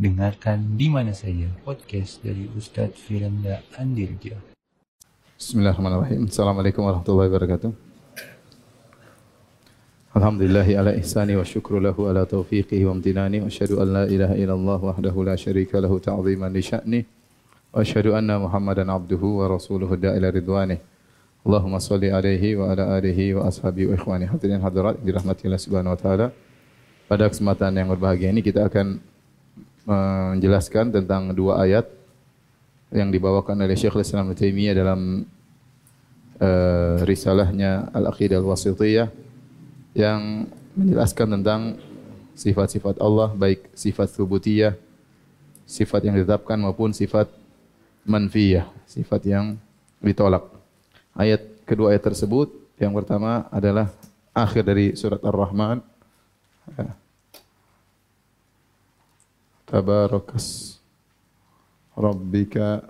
Dengarkan di mana saja podcast dari Ustadz Firanda Andirja. Bismillahirrahmanirrahim. Assalamualaikum warahmatullahi wabarakatuh. Alhamdulillahi ala ihsani wa syukru lahu ala taufiqihi wa amtinani wa asyhadu an la ilaha illallah wahdahu la syarika lahu ta'ziman li sya'ni wa asyhadu anna Muhammadan abduhu wa rasuluhu da'ila ridwanih. Allahumma salli alaihi wa ala alihi wa ashabihi wa ikhwani hadirin hadirat dirahmati Allah Subhanahu wa taala. Pada kesempatan yang berbahagia ini kita akan menjelaskan tentang dua ayat yang dibawakan oleh Syekh Islam Taimiyah dalam uh, risalahnya Al-Aqidah Al-Wasithiyah yang menjelaskan tentang sifat-sifat Allah baik sifat subutiyah, sifat yang ditetapkan maupun sifat manfiyah, sifat yang ditolak. Ayat kedua ayat tersebut yang pertama adalah akhir dari surat Ar-Rahman. Tabarakas. Rabbika.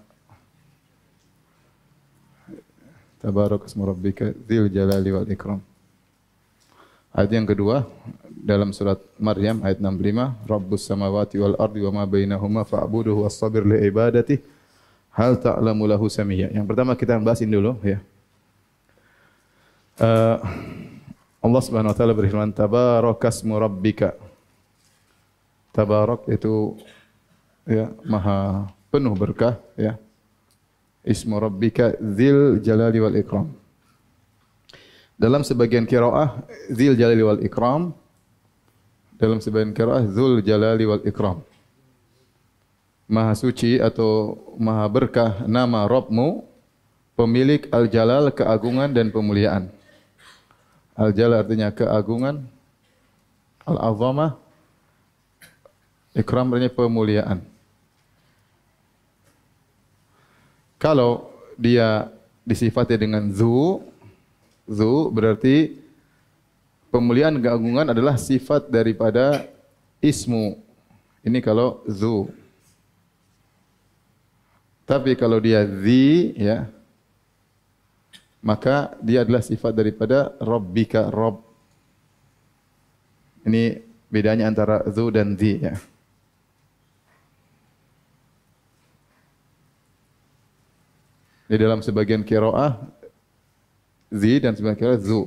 Tabarakas Rabbika. Zil Jalali wal Ikram. Ayat yang kedua dalam surat Maryam ayat 65 Rabbus samawati wal ardi wa ma bainahuma fa'buduhu was-sabir li ibadati. Hal ta'lamu lahu samiyya. Yang pertama kita bahas ini dulu ya. Uh, Allah Subhanahu wa taala berfirman tabarakas rabbika Tabarak itu ya maha penuh berkah ya. Ismu rabbika dzil jalali wal ikram. Dalam sebagian qiraah dzil jalali wal ikram dalam sebagian qiraah dzul jalali wal ikram. Maha suci atau maha berkah nama Rabbmu pemilik al-jalal keagungan dan pemuliaan. Al-jalal artinya keagungan, al-azamah Ikram artinya pemuliaan. Kalau dia disifati dengan zu, zu berarti pemuliaan keagungan adalah sifat daripada ismu. Ini kalau zu. Tapi kalau dia zi, ya, maka dia adalah sifat daripada Rabbika Rabb. Ini bedanya antara zu dan zi. Ya. Di dalam sebagian kiroah zi dan sebagian kiroah zu.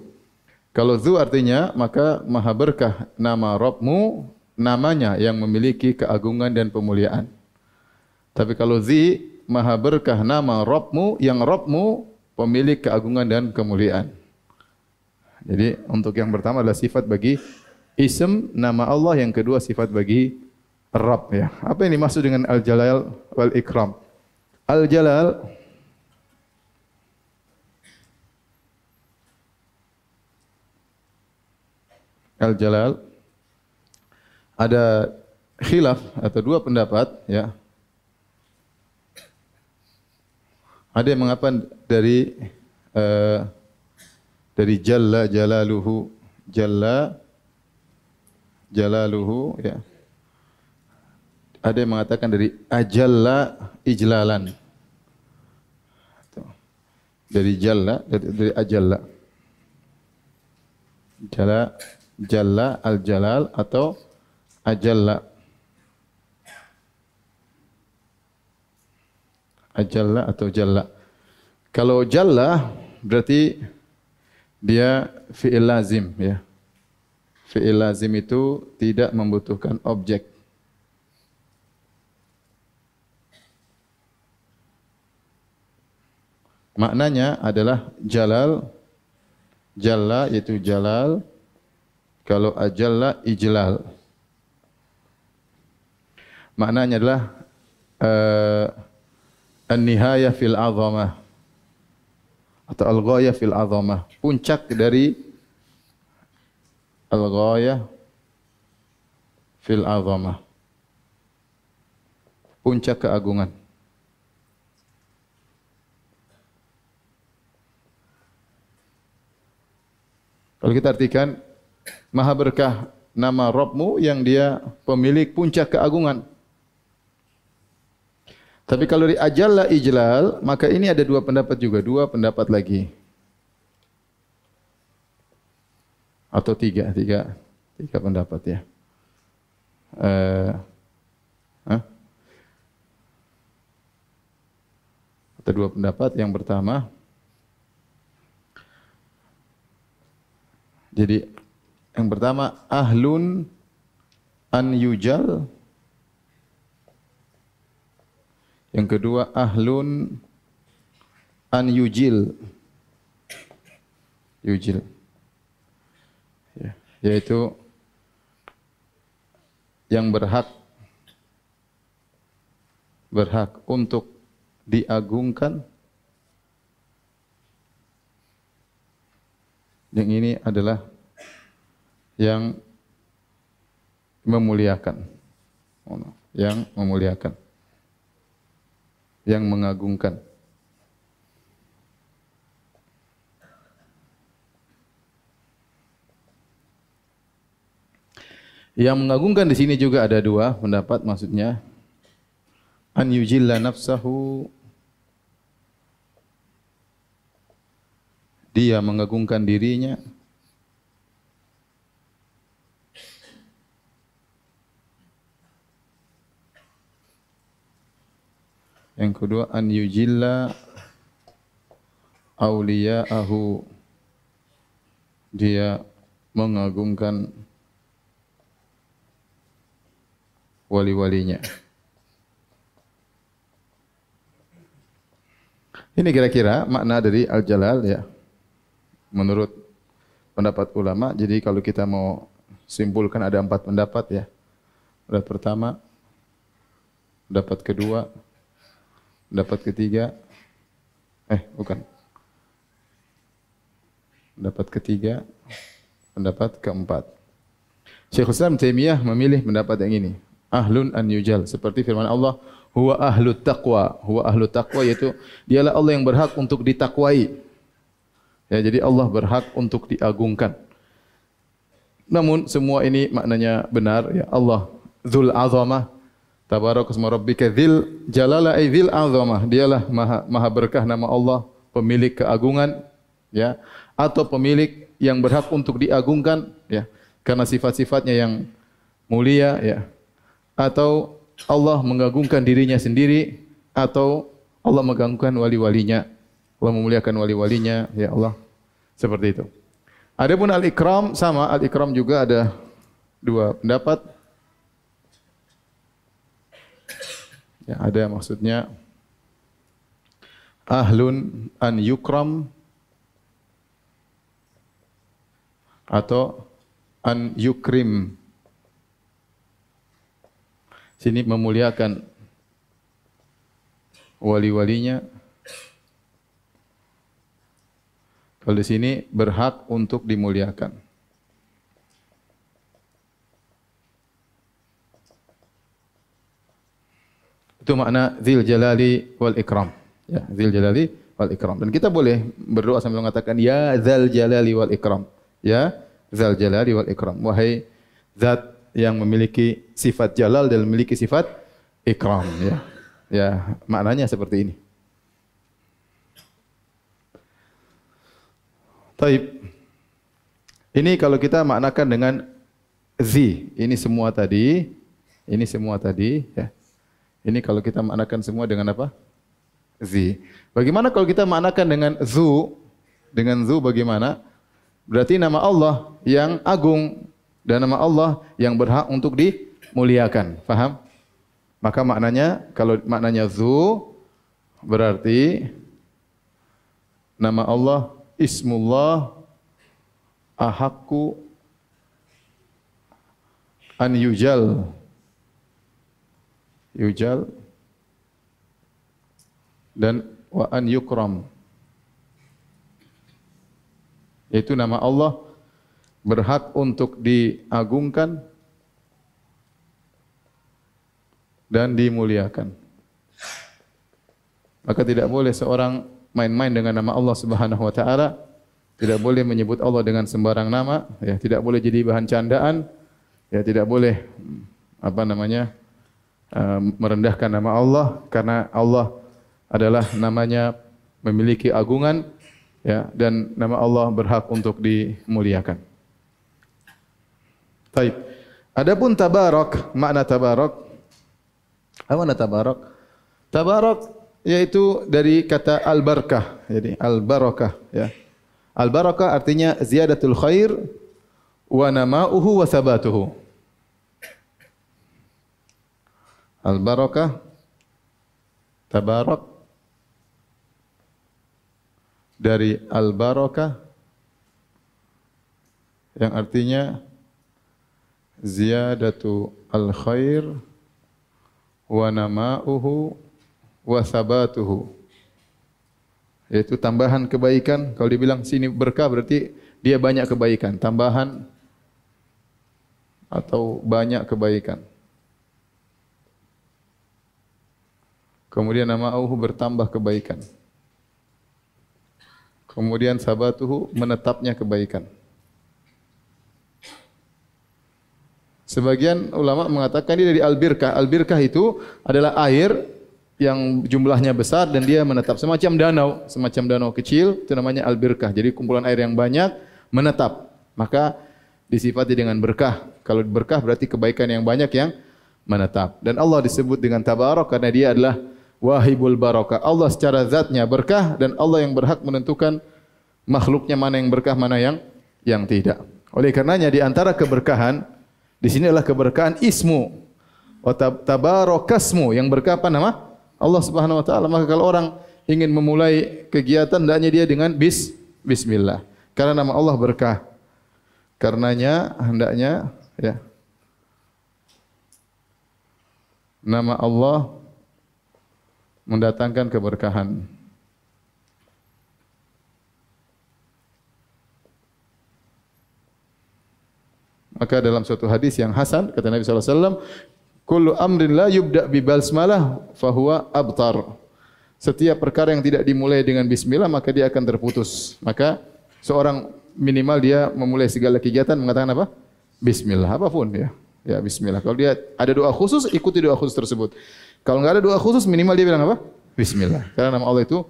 Kalau zu artinya maka maha berkah nama Robmu namanya yang memiliki keagungan dan pemuliaan. Tapi kalau zi maha berkah nama Robmu yang Robmu pemilik keagungan dan kemuliaan. Jadi untuk yang pertama adalah sifat bagi ism nama Allah yang kedua sifat bagi Rabb ya. Apa yang dimaksud dengan al-jalal wal ikram? Al-jalal Al-Jalal ada khilaf atau dua pendapat ya. Ada yang mengatakan dari uh, dari Jalla Jalaluhu Jalla Jalaluhu ya. Ada yang mengatakan dari Ajalla Ijlalan. Dari Jalla dari, dari Ajalla. Jalla Jalla al-Jalal atau Ajalla. Ajalla atau Jalla. Kalau Jalla berarti dia fi'il lazim ya. Fi'il lazim itu tidak membutuhkan objek. Maknanya adalah jalal jalla yaitu jalal kalau ajalla ijlal. Maknanya adalah uh, an-nihaya fil azamah atau al-ghaya fil azamah, puncak dari al-ghaya fil azamah. Puncak keagungan. Kalau kita artikan maha berkah nama Rabbmu yang dia pemilik puncak keagungan. Tapi kalau di ajalla ijlal, maka ini ada dua pendapat juga, dua pendapat lagi. Atau tiga, tiga, tiga pendapat ya. Uh, Hah? Ada dua pendapat. Yang pertama, jadi yang pertama ahlun an yujal. Yang kedua ahlun an yujil. Yujil. Ya, yaitu yang berhak berhak untuk diagungkan yang ini adalah yang memuliakan. Yang memuliakan. Yang mengagungkan. Yang mengagungkan di sini juga ada dua pendapat maksudnya. An yujilla nafsahu. Dia mengagungkan dirinya Yang kedua an yujilla auliya'ahu dia mengagungkan wali-walinya. Ini kira-kira makna dari Al-Jalal ya. Menurut pendapat ulama, jadi kalau kita mau simpulkan ada empat pendapat ya. Pendapat pertama, pendapat kedua, pendapat ketiga, eh bukan. Pendapat ketiga, pendapat keempat. Syekh Islam Taimiyah memilih pendapat yang ini. Ahlun an yujal. Seperti firman Allah huwa ahlut taqwa. Huwa ahlut taqwa yaitu dialah Allah yang berhak untuk ditakwai. Ya jadi Allah berhak untuk diagungkan. Namun semua ini maknanya benar. Ya Allah dzul azamah tabarakasma rabbika dzil jalala ay dzil azamah dialah maha maha berkah nama Allah pemilik keagungan ya atau pemilik yang berhak untuk diagungkan ya karena sifat-sifatnya yang mulia ya atau Allah mengagungkan dirinya sendiri atau Allah mengagungkan wali-walinya Allah memuliakan wali-walinya ya Allah seperti itu. Adapun al-ikram sama al-ikram juga ada dua pendapat ya ada maksudnya ahlun an yukram atau an yukrim sini memuliakan wali-walinya. Kalau di sini berhak untuk dimuliakan. Itu makna zil jalali wal ikram. Ya, zil jalali wal ikram. Dan kita boleh berdoa sambil mengatakan ya zal jalali wal ikram. Ya zal jalali wal ikram. Wahai zat yang memiliki sifat jalal dan memiliki sifat ikram ya. Ya, maknanya seperti ini. Taib. Ini kalau kita maknakan dengan zi, ini semua tadi, ini semua tadi ya. Ini kalau kita maknakan semua dengan apa? Zi. Bagaimana kalau kita maknakan dengan zu? Dengan zu bagaimana? Berarti nama Allah yang agung dan nama Allah yang berhak untuk dimuliakan. Faham? Maka maknanya kalau maknanya zu berarti nama Allah ismullah ahakku an yujal yujal dan wa an yukram itu nama Allah berhak untuk diagungkan dan dimuliakan. Maka tidak boleh seorang main-main dengan nama Allah Subhanahu wa taala, tidak boleh menyebut Allah dengan sembarang nama, ya, tidak boleh jadi bahan candaan, ya, tidak boleh apa namanya? Uh, merendahkan nama Allah karena Allah adalah namanya memiliki agungan ya dan nama Allah berhak untuk dimuliakan. Taib. Adapun tabarak, makna tabarak Apa makna tabarak? Tabarak yaitu dari kata al-barakah. Jadi al-barakah ya. Al-barakah artinya ziyadatul khair wa nama'uhu wa sabatuhu. Al-barakah. Tabarak. Dari al-barakah. Yang artinya ziyadatu al-khair wa nama'uhu wa sabatuhu yaitu tambahan kebaikan. Kalau dibilang sini berkah berarti dia banyak kebaikan. Tambahan atau banyak kebaikan kemudian nama'uhu bertambah kebaikan kemudian sabatuhu menetapnya kebaikan Sebagian ulama mengatakan ini dari al-birkah. Al-birkah itu adalah air yang jumlahnya besar dan dia menetap semacam danau, semacam danau kecil itu namanya al-birkah. Jadi kumpulan air yang banyak menetap. Maka disifati dengan berkah. Kalau berkah berarti kebaikan yang banyak yang menetap. Dan Allah disebut dengan tabarak karena dia adalah wahibul barakah. Allah secara zatnya berkah dan Allah yang berhak menentukan makhluknya mana yang berkah, mana yang yang tidak. Oleh karenanya di antara keberkahan di sini adalah keberkahan ismu. Wa tabarakasmu yang berkah apa nama? Allah Subhanahu wa taala. Maka kalau orang ingin memulai kegiatan hendaknya dia dengan bis bismillah. Karena nama Allah berkah. Karenanya hendaknya ya. Nama Allah mendatangkan keberkahan. Maka dalam suatu hadis yang hasan kata Nabi wasallam, "Kullu amrin la yubda bi basmalah fahuwa abtar." Setiap perkara yang tidak dimulai dengan bismillah maka dia akan terputus. Maka seorang minimal dia memulai segala kegiatan mengatakan apa? Bismillah apapun ya. Ya bismillah. Kalau dia ada doa khusus ikuti doa khusus tersebut. Kalau enggak ada doa khusus minimal dia bilang apa? Bismillah. Karena nama Allah itu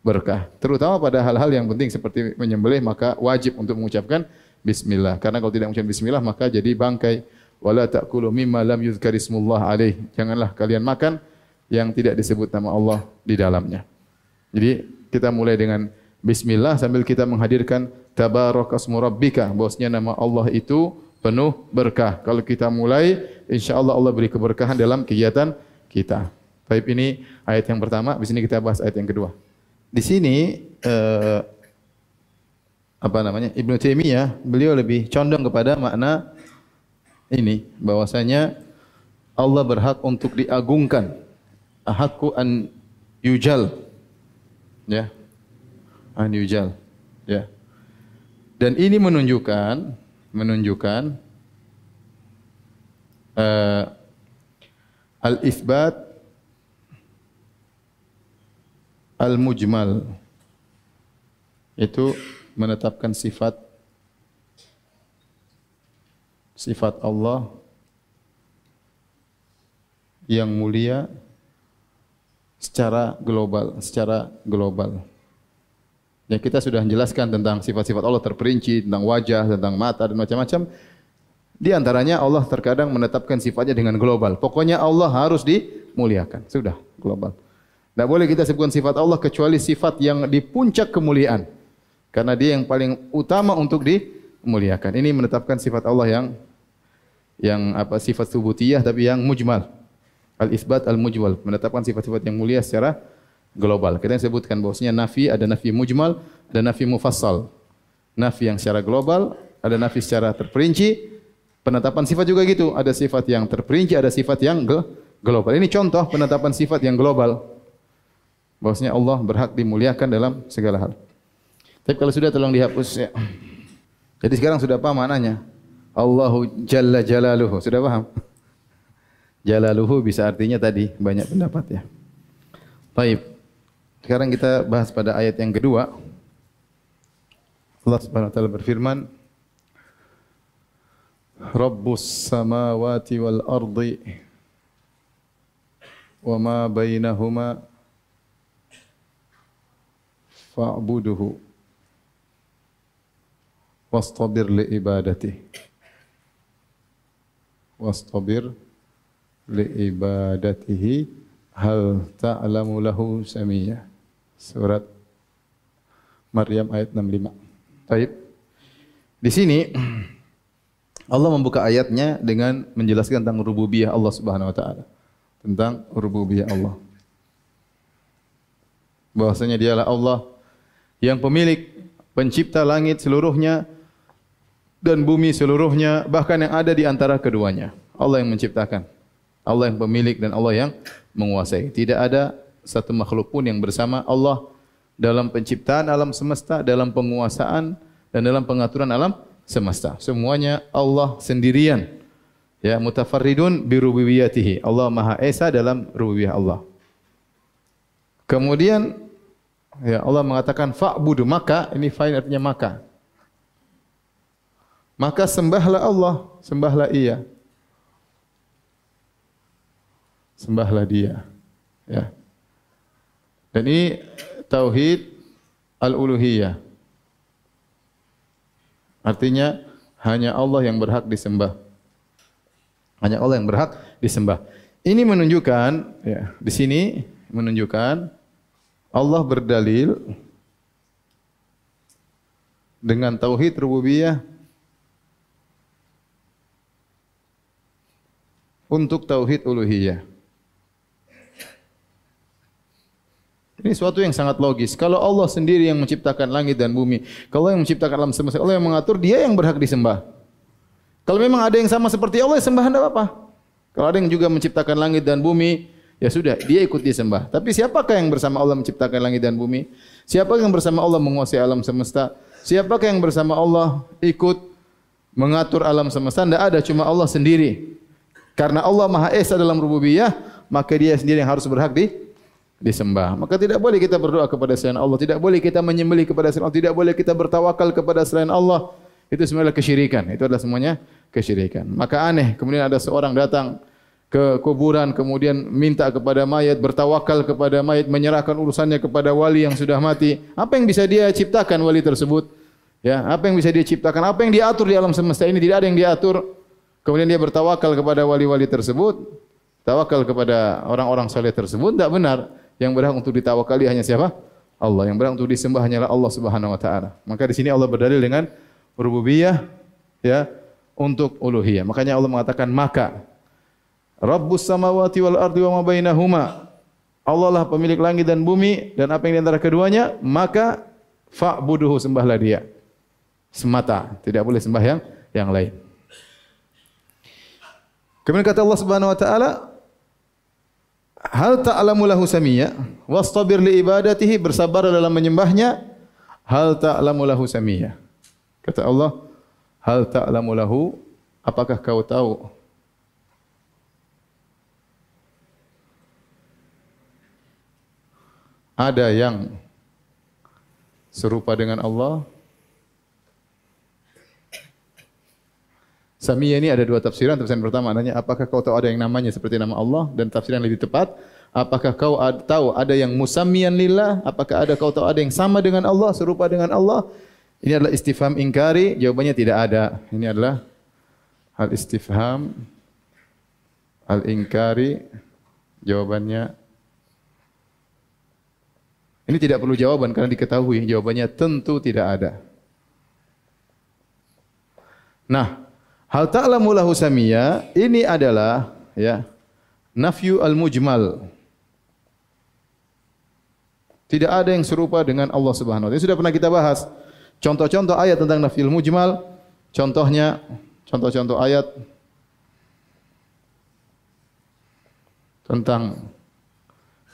berkah. Terutama pada hal-hal yang penting seperti menyembelih maka wajib untuk mengucapkan bismillah. Karena kalau tidak mengucapkan bismillah maka jadi bangkai. Wala ta'kulu mimma lam yuzkar ismullah alaih. Janganlah kalian makan yang tidak disebut nama Allah di dalamnya. Jadi kita mulai dengan bismillah sambil kita menghadirkan tabarakasmu rabbika. Bosnya nama Allah itu penuh berkah. Kalau kita mulai insyaallah Allah beri keberkahan dalam kegiatan kita. Baik ini ayat yang pertama, di sini kita bahas ayat yang kedua. Di sini eh, apa namanya Ibnu Taimiyah beliau lebih condong kepada makna ini bahwasanya Allah berhak untuk diagungkan. Ahadku an yujal. Ya. An yujal. Ya. Dan ini menunjukkan menunjukkan uh, al isbat al mujmal itu menetapkan sifat sifat Allah yang mulia secara global, secara global. Ya kita sudah menjelaskan tentang sifat-sifat Allah terperinci, tentang wajah, tentang mata dan macam-macam. Di antaranya Allah terkadang menetapkan sifatnya dengan global. Pokoknya Allah harus dimuliakan. Sudah global. Tidak boleh kita sebutkan sifat Allah kecuali sifat yang di puncak kemuliaan. Karena dia yang paling utama untuk dimuliakan. Ini menetapkan sifat Allah yang yang apa sifat subutiyah tapi yang mujmal. Al-isbat al-mujmal menetapkan sifat-sifat yang mulia secara global. Kita sebutkan bahwasanya nafi ada nafi mujmal, ada nafi mufassal. Nafi yang secara global, ada nafi secara terperinci. Penetapan sifat juga gitu, ada sifat yang terperinci, ada sifat yang global. Ini contoh penetapan sifat yang global. Bahwasanya Allah berhak dimuliakan dalam segala hal. Tapi kalau sudah tolong dihapus ya. Jadi sekarang sudah paham maknanya. Allahu Jalla Jalaluhu. Sudah paham? Jalaluhu bisa artinya tadi banyak pendapat ya. Baik. Sekarang kita bahas pada ayat yang kedua. Allah Subhanahu wa taala berfirman, Rabbus samawati wal ardi wa ma bainahuma fa'buduhu wastabir li ibadati wastabir li ibadatihi hal ta'lamu lahu samiyya. Surat Maryam ayat 65. Baik. Di sini Allah membuka ayatnya dengan menjelaskan tentang rububiyah Allah Subhanahu wa taala. Tentang rububiyah Allah. Bahwasanya dialah Allah yang pemilik pencipta langit seluruhnya dan bumi seluruhnya bahkan yang ada di antara keduanya. Allah yang menciptakan. Allah yang pemilik dan Allah yang menguasai. Tidak ada satu makhluk pun yang bersama Allah dalam penciptaan alam semesta, dalam penguasaan dan dalam pengaturan alam semesta. Semuanya Allah sendirian. Ya, mutafarridun bi rububiyyatihi. Allah Maha Esa dalam rububiyah Allah. Kemudian ya Allah mengatakan fa'budu maka ini fa'il artinya maka. Maka sembahlah Allah, sembahlah Ia. Sembahlah Dia. Ya. Dan ini tauhid al-uluhiyah. Artinya hanya Allah yang berhak disembah. Hanya Allah yang berhak disembah. Ini menunjukkan ya, di sini menunjukkan Allah berdalil dengan tauhid rububiyah untuk tauhid uluhiyah. Ini suatu yang sangat logis. Kalau Allah sendiri yang menciptakan langit dan bumi, kalau yang menciptakan alam semesta, Allah yang mengatur, dia yang berhak disembah. Kalau memang ada yang sama seperti Allah, ya sembah tidak apa-apa. Kalau ada yang juga menciptakan langit dan bumi, ya sudah, dia ikut disembah. Tapi siapakah yang bersama Allah menciptakan langit dan bumi? Siapakah yang bersama Allah menguasai alam semesta? Siapakah yang bersama Allah ikut mengatur alam semesta? Tidak ada, cuma Allah sendiri. Karena Allah Maha Esa dalam rububiyah, maka dia sendiri yang harus berhak di disembah. Maka tidak boleh kita berdoa kepada selain Allah, tidak boleh kita menyembelih kepada selain Allah, tidak boleh kita bertawakal kepada selain Allah. Itu semuanya kesyirikan. Itu adalah semuanya kesyirikan. Maka aneh kemudian ada seorang datang ke kuburan kemudian minta kepada mayat bertawakal kepada mayat menyerahkan urusannya kepada wali yang sudah mati. Apa yang bisa dia ciptakan wali tersebut? Ya, apa yang bisa dia ciptakan? Apa yang diatur di alam semesta ini tidak ada yang diatur. Kemudian dia bertawakal kepada wali-wali tersebut, tawakal kepada orang-orang saleh tersebut tidak benar. Yang berhak untuk ditawakali hanya siapa? Allah. Yang berhak untuk disembah hanyalah Allah Subhanahu wa taala. Maka di sini Allah berdalil dengan rububiyah ya untuk uluhiyah. Makanya Allah mengatakan maka Rabbus samawati wal ardi wa ma bainahuma. Allah lah pemilik langit dan bumi dan apa yang di antara keduanya, maka fa'buduhu sembahlah dia. Semata, tidak boleh sembah yang yang lain. Kemudian kata Allah Subhanahu wa taala, Hal ta'lamu lahu samiyya wastabir li ibadatihi bersabar dalam menyembahnya. Hal ta'lamu lahu samiyya kata Allah hal ta'lamu lahu apakah kau tahu? Ada yang serupa dengan Allah Samiyah ini ada dua tafsiran. Tafsiran pertama adanya apakah kau tahu ada yang namanya seperti nama Allah? Dan tafsiran lebih tepat apakah kau tahu ada yang musammiyan lillah? Apakah ada kau tahu ada yang sama dengan Allah serupa dengan Allah? Ini adalah istifham ingkari. Jawabannya tidak ada. Ini adalah hal istifham al ingkari jawabannya ini tidak perlu jawaban karena diketahui. Jawabannya tentu tidak ada. Nah Hal ta'lamu lahu samia ini adalah ya nafyu al-mujmal. Tidak ada yang serupa dengan Allah Subhanahu wa taala. Sudah pernah kita bahas contoh-contoh ayat tentang nafyu al-mujmal. Contohnya contoh-contoh ayat tentang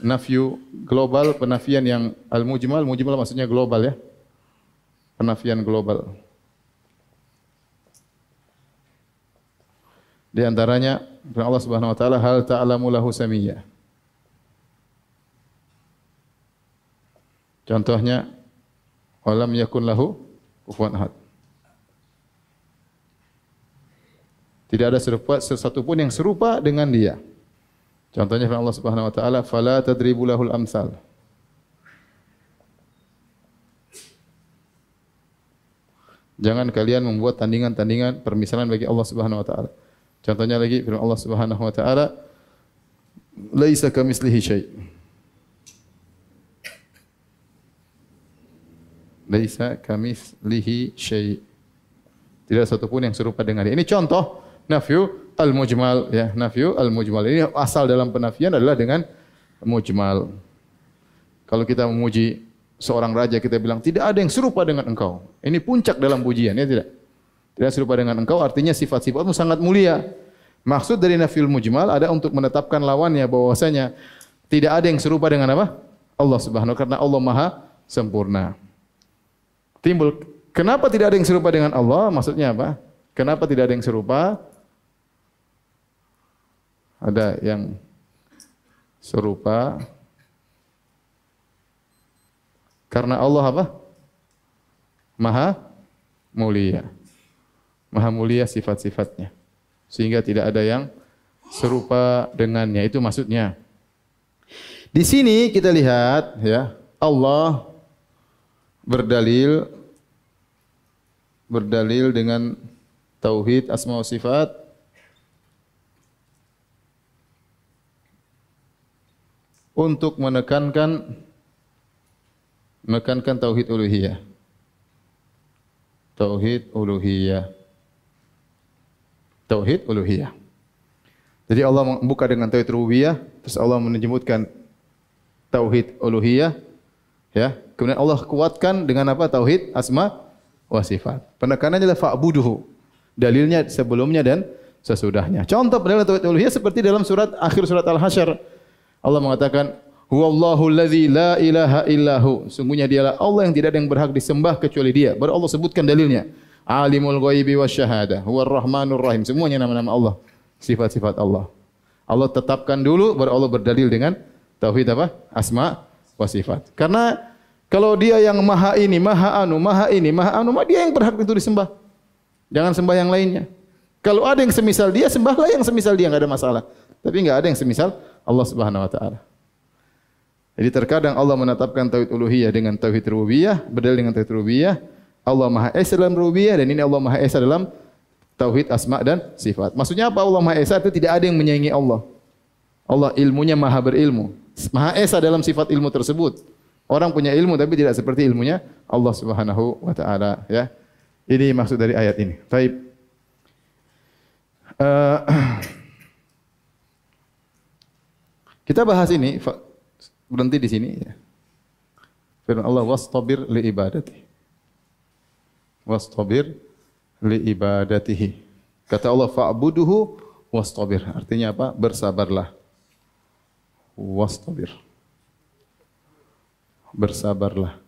nafyu global, penafian yang al-mujmal, mujmal maksudnya global ya. Penafian global. Di antaranya Allah Subhanahu wa taala hal ta'lamu lahu samiyya. Contohnya walam yakun lahu kufuwan ahad. Tidak ada serupa sesuatu pun yang serupa dengan dia. Contohnya firman Allah Subhanahu wa taala fala tadribu lahul amsal. Jangan kalian membuat tandingan-tandingan permisalan bagi Allah Subhanahu wa taala. Contohnya lagi firman Allah Subhanahu wa taala, laisa kamitslihi syai. Laisa kamitslihi syai. Tidak satu pun yang serupa dengan dia. Ini contoh nafyu al-mujmal ya, nafyu al-mujmal. Ini asal dalam penafian adalah dengan mujmal. Kalau kita memuji seorang raja kita bilang tidak ada yang serupa dengan engkau. Ini puncak dalam pujian ya tidak? Tidak serupa dengan engkau artinya sifat-sifatmu sangat mulia. Maksud dari nafil mujmal ada untuk menetapkan lawannya bahwasanya tidak ada yang serupa dengan apa? Allah Subhanahu karena Allah Maha sempurna. Timbul kenapa tidak ada yang serupa dengan Allah? Maksudnya apa? Kenapa tidak ada yang serupa? Ada yang serupa karena Allah apa? Maha mulia. Maha mulia sifat-sifatnya. Sehingga tidak ada yang serupa dengannya. Itu maksudnya. Di sini kita lihat ya, Allah berdalil berdalil dengan tauhid asma wa sifat untuk menekankan menekankan tauhid uluhiyah. Tauhid uluhiyah. Tauhid uluhiyah. Jadi Allah membuka dengan tauhid rububiyah, terus Allah menyebutkan tauhid uluhiyah, ya. Kemudian Allah kuatkan dengan apa? Tauhid asma wa sifat. Penekanannya adalah fa'buduhu. Dalilnya sebelumnya dan sesudahnya. Contoh dalam tauhid uluhiyah seperti dalam surat akhir surat Al-Hasyr. Allah mengatakan, Huwallahu allazi la ilaha illahu. Sungguhnya dialah Allah yang tidak ada yang berhak disembah kecuali Dia. Baru Allah sebutkan dalilnya. Alimul ghaibi wasyahadah. Huwar rahmanur rahim. Semuanya nama-nama Allah. Sifat-sifat Allah. Allah tetapkan dulu baru Allah berdalil dengan tauhid apa? Asma wa sifat. Karena kalau dia yang maha ini, maha anu, maha ini, maha anu, dia yang berhak itu disembah. Jangan sembah yang lainnya. Kalau ada yang semisal dia, sembahlah yang semisal dia, enggak ada masalah. Tapi enggak ada yang semisal Allah Subhanahu wa taala. Jadi terkadang Allah menetapkan tauhid uluhiyah dengan tauhid rububiyah, berdalil dengan tauhid rububiyah. Allah Maha Esa dalam rububiyah dan ini Allah Maha Esa dalam tauhid asma dan sifat. Maksudnya apa Allah Maha Esa itu tidak ada yang menyaingi Allah. Allah ilmunya Maha berilmu. Maha Esa dalam sifat ilmu tersebut. Orang punya ilmu tapi tidak seperti ilmunya Allah Subhanahu wa taala, ya. Ini maksud dari ayat ini. Baik. Uh, kita bahas ini berhenti di sini ya. Firman Allah wastabir li ibadati. Wastabir li ibadatihi. Kata Allah fa'buduhu wastabir. Artinya apa? Bersabarlah. Wastabir. Bersabarlah.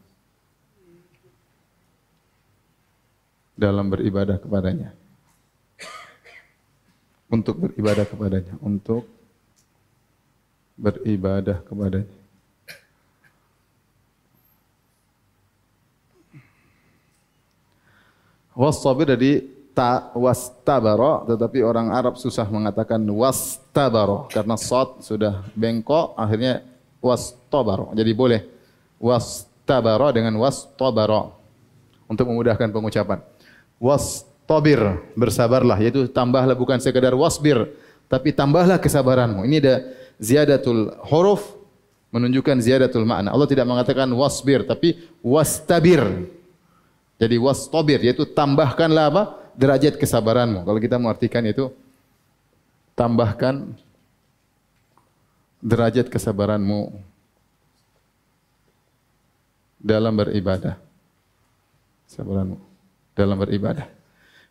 Dalam beribadah kepadanya. Untuk beribadah kepadanya. Untuk beribadah kepadanya. Wasabir dari ta wastabara tetapi orang Arab susah mengatakan wastabara karena sad sudah bengkok akhirnya wastabara. Jadi boleh wastabara dengan wastabara untuk memudahkan pengucapan. Wastabir bersabarlah yaitu tambahlah bukan sekadar wasbir tapi tambahlah kesabaranmu. Ini ada ziyadatul huruf menunjukkan ziyadatul makna. Allah tidak mengatakan wasbir tapi wastabir. Jadi wastabir yaitu tambahkanlah apa? derajat kesabaranmu. Kalau kita mengartikan itu tambahkan derajat kesabaranmu dalam beribadah. Kesabaranmu dalam beribadah.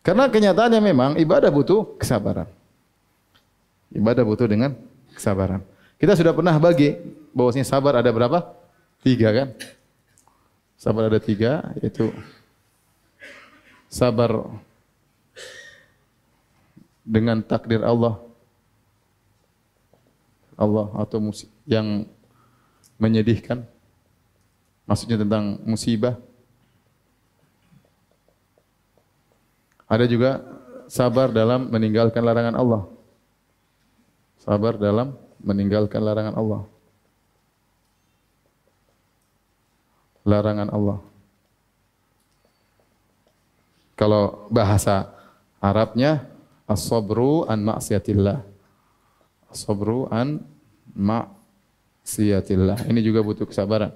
Karena kenyataannya memang ibadah butuh kesabaran. Ibadah butuh dengan kesabaran. Kita sudah pernah bagi bahwasanya sabar ada berapa? Tiga kan? Sabar ada tiga, yaitu sabar dengan takdir Allah Allah atau yang menyedihkan maksudnya tentang musibah. Ada juga sabar dalam meninggalkan larangan Allah. Sabar dalam meninggalkan larangan Allah. Larangan Allah kalau bahasa Arabnya as-sabru an maksiatillah. As-sabru an maksiatillah. Ini juga butuh kesabaran.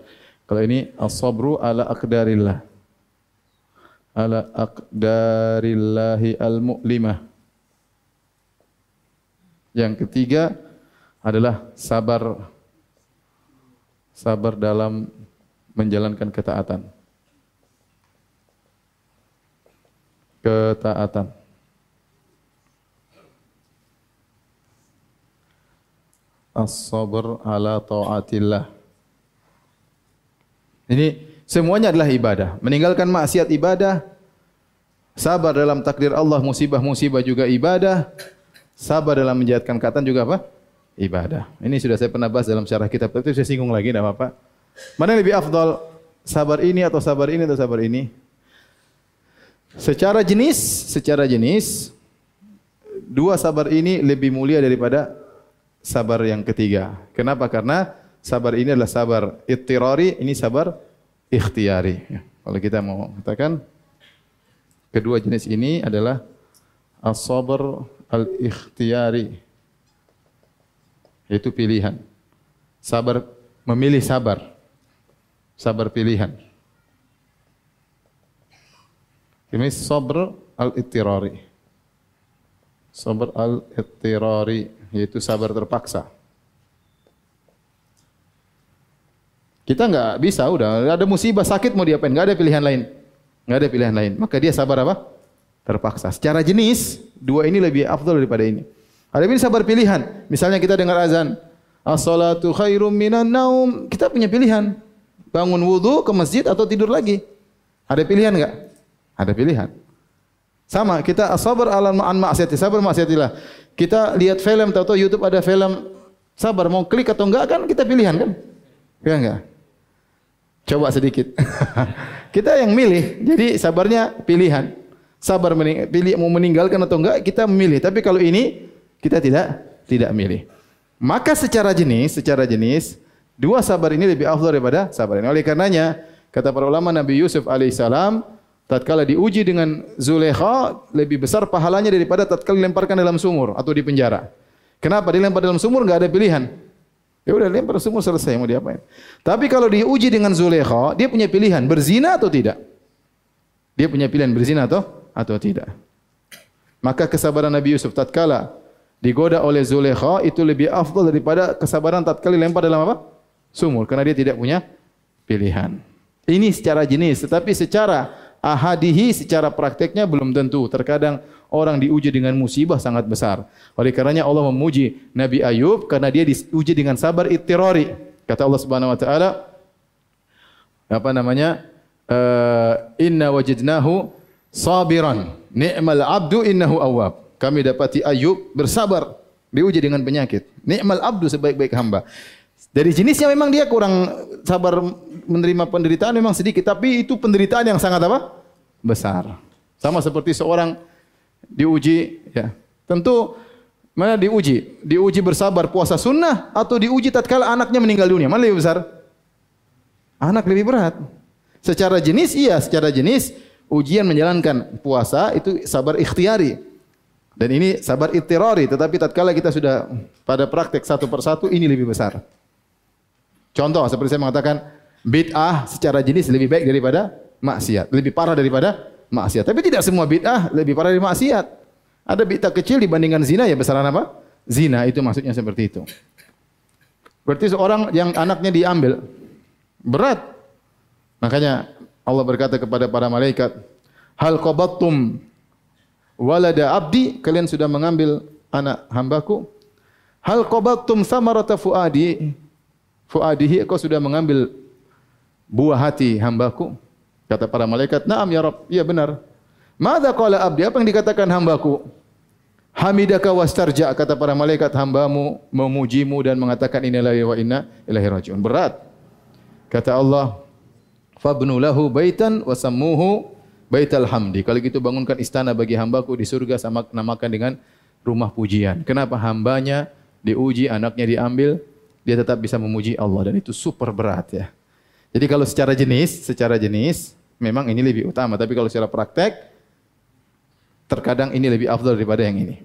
Kalau ini as-sabru ala aqdarillah. Ala aqdarillahi al-mu'limah. Yang ketiga adalah sabar sabar dalam menjalankan ketaatan. Ketaatan. As-sabr ala ta'atillah. Ini semuanya adalah ibadah. Meninggalkan maksiat ibadah. Sabar dalam takdir Allah, musibah-musibah juga ibadah. Sabar dalam menjahatkan kata juga apa? Ibadah. Ini sudah saya pernah bahas dalam syarah kitab, tapi saya singgung lagi, tidak apa-apa. Mana yang lebih afdal? Sabar ini atau sabar ini atau sabar ini? Secara jenis, secara jenis, dua sabar ini lebih mulia daripada sabar yang ketiga. Kenapa? Karena sabar ini adalah sabar ittirari, ini sabar ikhtiari. Ya. Kalau kita mau katakan kedua jenis ini adalah as-sabr al-ikhtiyari. Itu pilihan. Sabar memilih sabar. Sabar pilihan. Ini sabr al-ittirari. Sabr al-ittirari yaitu sabar terpaksa. Kita enggak bisa udah ada musibah sakit mau diapain? Enggak ada pilihan lain. Enggak ada pilihan lain. Maka dia sabar apa? Terpaksa. Secara jenis dua ini lebih afdal daripada ini. Ada ini sabar pilihan. Misalnya kita dengar azan, as-salatu khairum minan naum. Kita punya pilihan. Bangun wudu ke masjid atau tidur lagi. Ada pilihan enggak? Ada pilihan. Sama kita as-sabr ala ma'an ma'siyati, sabar ma'siyatillah kita lihat film atau YouTube ada film sabar mau klik atau enggak kan kita pilihan kan? Ya enggak? Coba sedikit. kita yang milih. Jadi sabarnya pilihan. Sabar mening pilih mau meninggalkan atau enggak kita memilih. Tapi kalau ini kita tidak tidak milih. Maka secara jenis, secara jenis dua sabar ini lebih afdal daripada sabar ini. Oleh karenanya kata para ulama Nabi Yusuf alaihissalam tatkala diuji dengan Zulekha lebih besar pahalanya daripada tatkala dilemparkan dalam sumur atau di penjara. Kenapa dilempar dalam sumur enggak ada pilihan? Ya udah lempar sumur selesai mau diapain. Tapi kalau diuji dengan Zulekha, dia punya pilihan berzina atau tidak? Dia punya pilihan berzina atau atau tidak? Maka kesabaran Nabi Yusuf tatkala digoda oleh Zulekha itu lebih afdal daripada kesabaran tatkala dilempar dalam apa? Sumur karena dia tidak punya pilihan. Ini secara jenis, tetapi secara ahadihi secara prakteknya belum tentu. Terkadang orang diuji dengan musibah sangat besar. Oleh karenanya Allah memuji Nabi Ayub karena dia diuji dengan sabar ittirari. Kata Allah Subhanahu wa taala apa namanya? Uh, inna wajidnahu sabiran. Ni'mal abdu innahu awwab. Kami dapati Ayub bersabar diuji dengan penyakit. Ni'mal abdu sebaik-baik hamba. Dari jenisnya memang dia kurang sabar menerima penderitaan memang sedikit, tapi itu penderitaan yang sangat apa? Besar. Sama seperti seorang diuji, ya. Tentu mana diuji? Diuji bersabar puasa sunnah atau diuji tatkala anaknya meninggal dunia? Mana lebih besar? Anak lebih berat. Secara jenis iya, secara jenis ujian menjalankan puasa itu sabar ikhtiari. Dan ini sabar ittirari, tetapi tatkala kita sudah pada praktek satu persatu ini lebih besar. Contoh seperti saya mengatakan bid'ah secara jenis lebih baik daripada maksiat, lebih parah daripada maksiat. Tapi tidak semua bid'ah lebih parah dari maksiat. Ada bid'ah kecil dibandingkan zina ya besaran apa? Zina itu maksudnya seperti itu. Berarti seorang yang anaknya diambil berat. Makanya Allah berkata kepada para malaikat, "Hal qabattum walada abdi? Kalian sudah mengambil anak hambaku? Hal qabattum samarata fuadi? fuadihi kau sudah mengambil buah hati hambaku. Kata para malaikat na'am ya rab. Iya benar. Madza qala abdi? Apa yang dikatakan hambaku? Hamidaka wastarja kata para malaikat. Hambamu memujimu dan mengatakan inilah wa inna ilaihi rajiun. Berat. Kata Allah fabnu lahu baitan wa sammuhu baital hamdi. Kalau gitu bangunkan istana bagi hambaku di surga sama namakan dengan rumah pujian. Kenapa? Hambanya diuji anaknya diambil dia tetap bisa memuji Allah dan itu super berat ya. Jadi kalau secara jenis, secara jenis memang ini lebih utama, tapi kalau secara praktek terkadang ini lebih afdal daripada yang ini.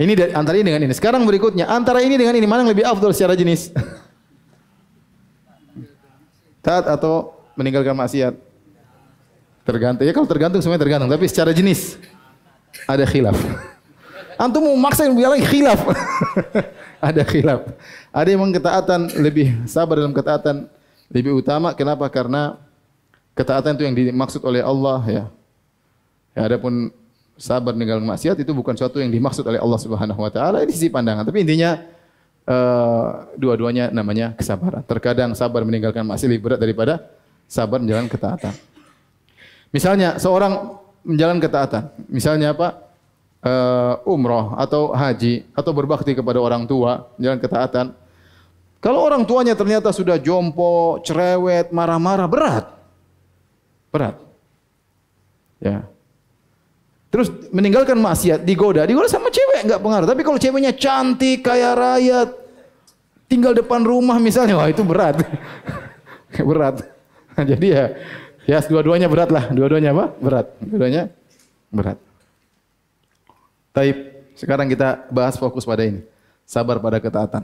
Ini dari, antara ini dengan ini. Sekarang berikutnya, antara ini dengan ini mana yang lebih afdal secara jenis? Taat atau meninggalkan maksiat? Tergantung. Ya kalau tergantung semuanya tergantung. Tapi secara jenis ada khilaf. Antum mau maksa yang bilang khilaf. ada khilaf. Ada yang ketaatan lebih sabar dalam ketaatan lebih utama. Kenapa? Karena ketaatan itu yang dimaksud oleh Allah ya. Ya adapun sabar meninggalkan maksiat itu bukan sesuatu yang dimaksud oleh Allah Subhanahu wa taala ini sisi pandangan tapi intinya uh, dua-duanya namanya kesabaran terkadang sabar meninggalkan maksiat lebih berat daripada sabar menjalankan ketaatan misalnya seorang menjalankan ketaatan misalnya apa uh, umroh atau haji atau berbakti kepada orang tua menjalankan ketaatan kalau orang tuanya ternyata sudah jompo cerewet marah-marah berat berat ya Terus meninggalkan maksiat, digoda. Digoda sama cewek enggak pengaruh. Tapi kalau ceweknya cantik, kaya raya, tinggal depan rumah misalnya, wah itu berat. berat. Jadi ya, ya dua-duanya berat lah. Dua-duanya apa? Berat. Dua-duanya berat. Taib. Sekarang kita bahas fokus pada ini. Sabar pada ketaatan.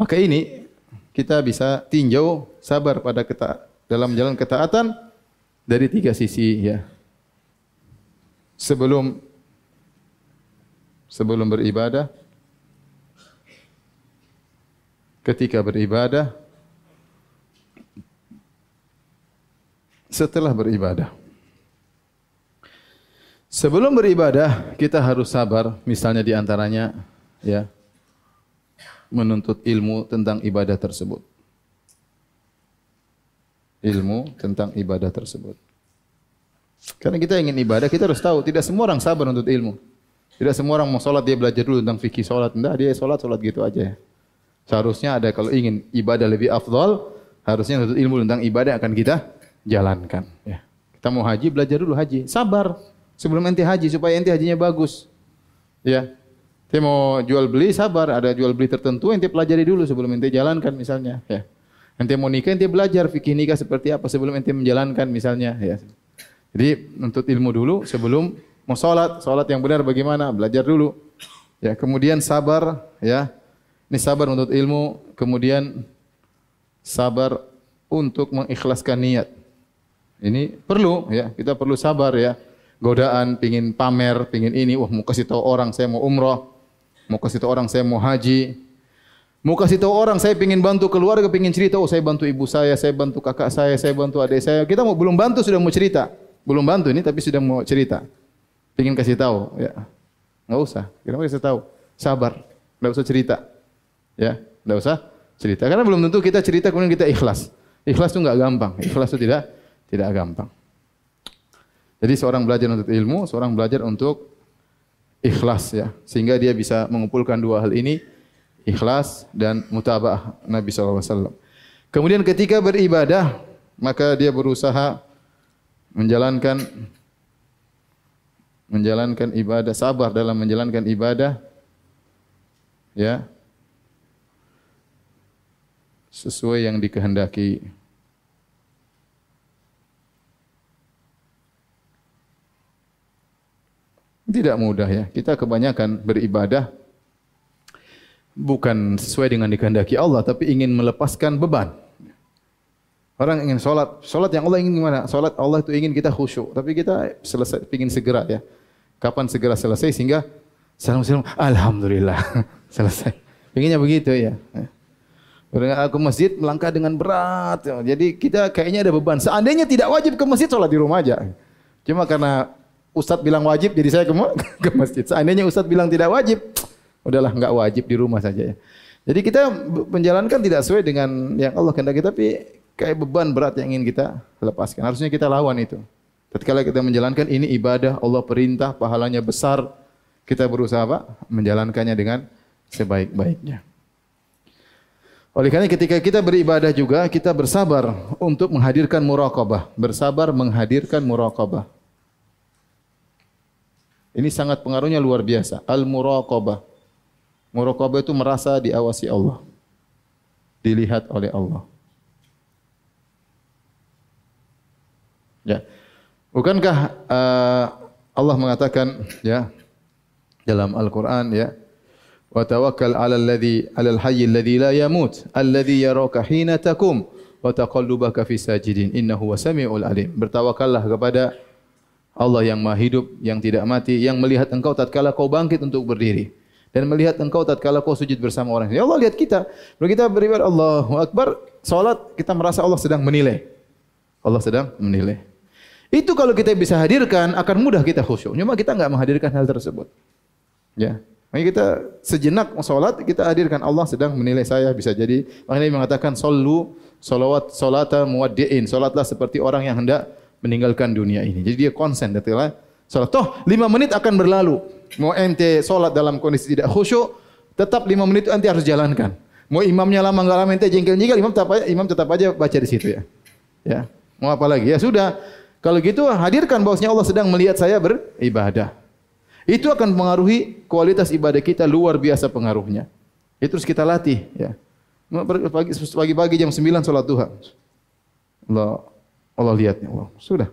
Maka ini kita bisa tinjau sabar pada ketaatan dalam jalan ketaatan dari tiga sisi ya. Sebelum sebelum beribadah ketika beribadah setelah beribadah. Sebelum beribadah kita harus sabar misalnya di antaranya ya menuntut ilmu tentang ibadah tersebut ilmu tentang ibadah tersebut karena kita ingin ibadah, kita harus tahu tidak semua orang sabar untuk ilmu. Tidak semua orang mau solat dia belajar dulu tentang fikih solat. Tidak dia solat solat gitu aja. Seharusnya ada kalau ingin ibadah lebih afdal, harusnya untuk ilmu tentang ibadah akan kita jalankan. Ya. Kita mau haji belajar dulu haji. Sabar sebelum ente haji supaya ente hajinya bagus. Ya. Ente mau jual beli sabar. Ada jual beli tertentu ente pelajari dulu sebelum ente jalankan misalnya. Ya. Ente mau nikah ente belajar fikih nikah seperti apa sebelum ente menjalankan misalnya. Ya. Jadi untuk ilmu dulu sebelum mau salat, salat yang benar bagaimana? Belajar dulu. Ya, kemudian sabar, ya. Ini sabar untuk ilmu, kemudian sabar untuk mengikhlaskan niat. Ini perlu, ya. Kita perlu sabar, ya. Godaan, pingin pamer, pingin ini, wah mau kasih tahu orang saya mau umrah, mau kasih tahu orang saya mau haji, mau kasih tahu orang saya pingin bantu keluarga, pingin cerita, oh saya bantu ibu saya, saya bantu kakak saya, saya bantu adik saya. Kita mau belum bantu sudah mau cerita belum bantu ini tapi sudah mau cerita. Ingin kasih tahu, ya. Enggak usah. Kenapa kasih tahu? Sabar. Enggak usah cerita. Ya, enggak usah cerita. Karena belum tentu kita cerita kemudian kita ikhlas. Ikhlas itu enggak gampang. Ikhlas itu tidak tidak gampang. Jadi seorang belajar untuk ilmu, seorang belajar untuk ikhlas ya, sehingga dia bisa mengumpulkan dua hal ini, ikhlas dan mutabah Nabi SAW. Kemudian ketika beribadah, maka dia berusaha menjalankan menjalankan ibadah sabar dalam menjalankan ibadah ya sesuai yang dikehendaki tidak mudah ya kita kebanyakan beribadah bukan sesuai dengan dikehendaki Allah tapi ingin melepaskan beban Orang ingin solat, solat yang Allah ingin gimana? Solat Allah itu ingin kita khusyuk, tapi kita selesai, ingin segera ya. Kapan segera selesai sehingga salam salam, alhamdulillah selesai. Inginnya begitu ya. Berangkat ke masjid melangkah dengan berat. Jadi kita kayaknya ada beban. Seandainya tidak wajib ke masjid, solat di rumah aja. Cuma karena Ustadz bilang wajib, jadi saya ke, ke masjid. Seandainya Ustadz bilang tidak wajib, udahlah enggak wajib di rumah saja ya. Jadi kita menjalankan tidak sesuai dengan yang Allah kehendaki, tapi kayak beban berat yang ingin kita lepaskan. Harusnya kita lawan itu. Ketika kita menjalankan ini ibadah, Allah perintah, pahalanya besar. Kita berusaha apa? Menjalankannya dengan sebaik-baiknya. Oleh karena ketika kita beribadah juga, kita bersabar untuk menghadirkan muraqabah. Bersabar menghadirkan muraqabah. Ini sangat pengaruhnya luar biasa. Al-muraqabah. Muraqabah itu merasa diawasi Allah. Dilihat oleh Allah. Ya. Bukankah uh, Allah mengatakan ya dalam Al-Quran ya. Wa tawakkal 'alal ladzi 'alal hayy alladzi la yamut alladzi yaraka hina takum wa taqallubaka fi sajidin innahu wasami'ul alim. Bertawakallah kepada Allah yang Maha hidup, yang tidak mati, yang melihat engkau tatkala kau bangkit untuk berdiri dan melihat engkau tatkala kau sujud bersama orang. Ya Allah lihat kita. Kalau kita beribadah Allahu Akbar, salat kita merasa Allah sedang menilai. Allah sedang menilai. Itu kalau kita bisa hadirkan akan mudah kita khusyuk. Cuma kita enggak menghadirkan hal tersebut. Ya. Makanya kita sejenak salat kita hadirkan Allah sedang menilai saya bisa jadi. Makanya mengatakan sallu salawat salata muwaddi'in. Salatlah seperti orang yang hendak meninggalkan dunia ini. Jadi dia konsen detailnya salat. Toh lima menit akan berlalu. Mau ente salat dalam kondisi tidak khusyuk, tetap lima menit itu ente harus jalankan. Mau imamnya lama enggak lama ente jengkel-jengkel, imam tetap aja, imam tetap aja baca di situ ya. Ya. Mau apa lagi? Ya sudah. Kalau gitu hadirkan bahwasanya Allah sedang melihat saya beribadah. Itu akan mengaruhi kualitas ibadah kita luar biasa pengaruhnya. Itu harus kita latih ya. Pagi-pagi jam 9 salat duha. Allah Allah lihatnya Allah. Sudah.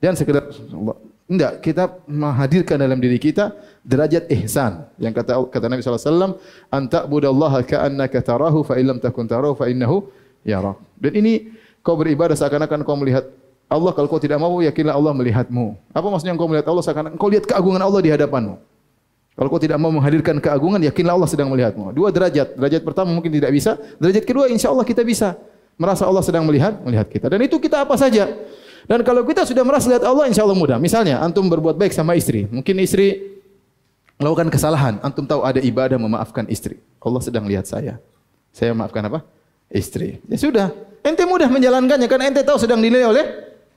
Jangan sekedar Allah. Tidak, kita menghadirkan dalam diri kita derajat ihsan. Yang kata kata Nabi wasallam, "Anta budallaha ka'annaka tarahu fa illam takun tarahu fa innahu yarak." Dan ini kau beribadah seakan-akan kau melihat Allah kalau kau tidak mau yakinlah Allah melihatmu. Apa maksudnya kau melihat Allah seakan-akan kau lihat keagungan Allah di hadapanmu. Kalau kau tidak mau menghadirkan keagungan, yakinlah Allah sedang melihatmu. Dua derajat. Derajat pertama mungkin tidak bisa. Derajat kedua insya Allah kita bisa merasa Allah sedang melihat melihat kita. Dan itu kita apa saja. Dan kalau kita sudah merasa lihat Allah, insya Allah mudah. Misalnya, antum berbuat baik sama istri. Mungkin istri melakukan kesalahan. Antum tahu ada ibadah memaafkan istri. Allah sedang lihat saya. Saya maafkan apa? Istri. Ya sudah. Ente mudah menjalankannya. Karena ente tahu sedang dinilai oleh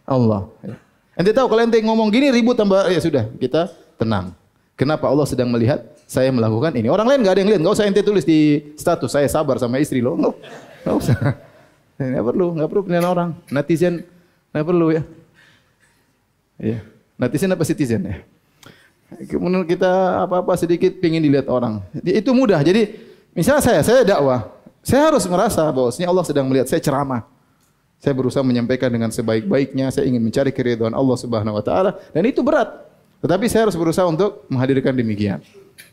Allah. Ya. Ente tahu kalau ente ngomong gini ribut tambah. Ya sudah. Kita tenang. Kenapa Allah sedang melihat saya melakukan ini? Orang lain enggak ada yang lihat. Enggak usah ente tulis di status. Saya sabar sama istri lo. Enggak usah. Enggak perlu. Enggak perlu penilaian orang. Netizen Nah perlu ya. Ya. Netizen apa citizen ya? Kemudian kita apa-apa sedikit ingin dilihat orang. Itu mudah. Jadi misalnya saya, saya dakwah. Saya harus merasa bahwa Allah sedang melihat saya ceramah. Saya berusaha menyampaikan dengan sebaik-baiknya. Saya ingin mencari keridhaan Allah Subhanahu Wa Taala. Dan itu berat. Tetapi saya harus berusaha untuk menghadirkan demikian.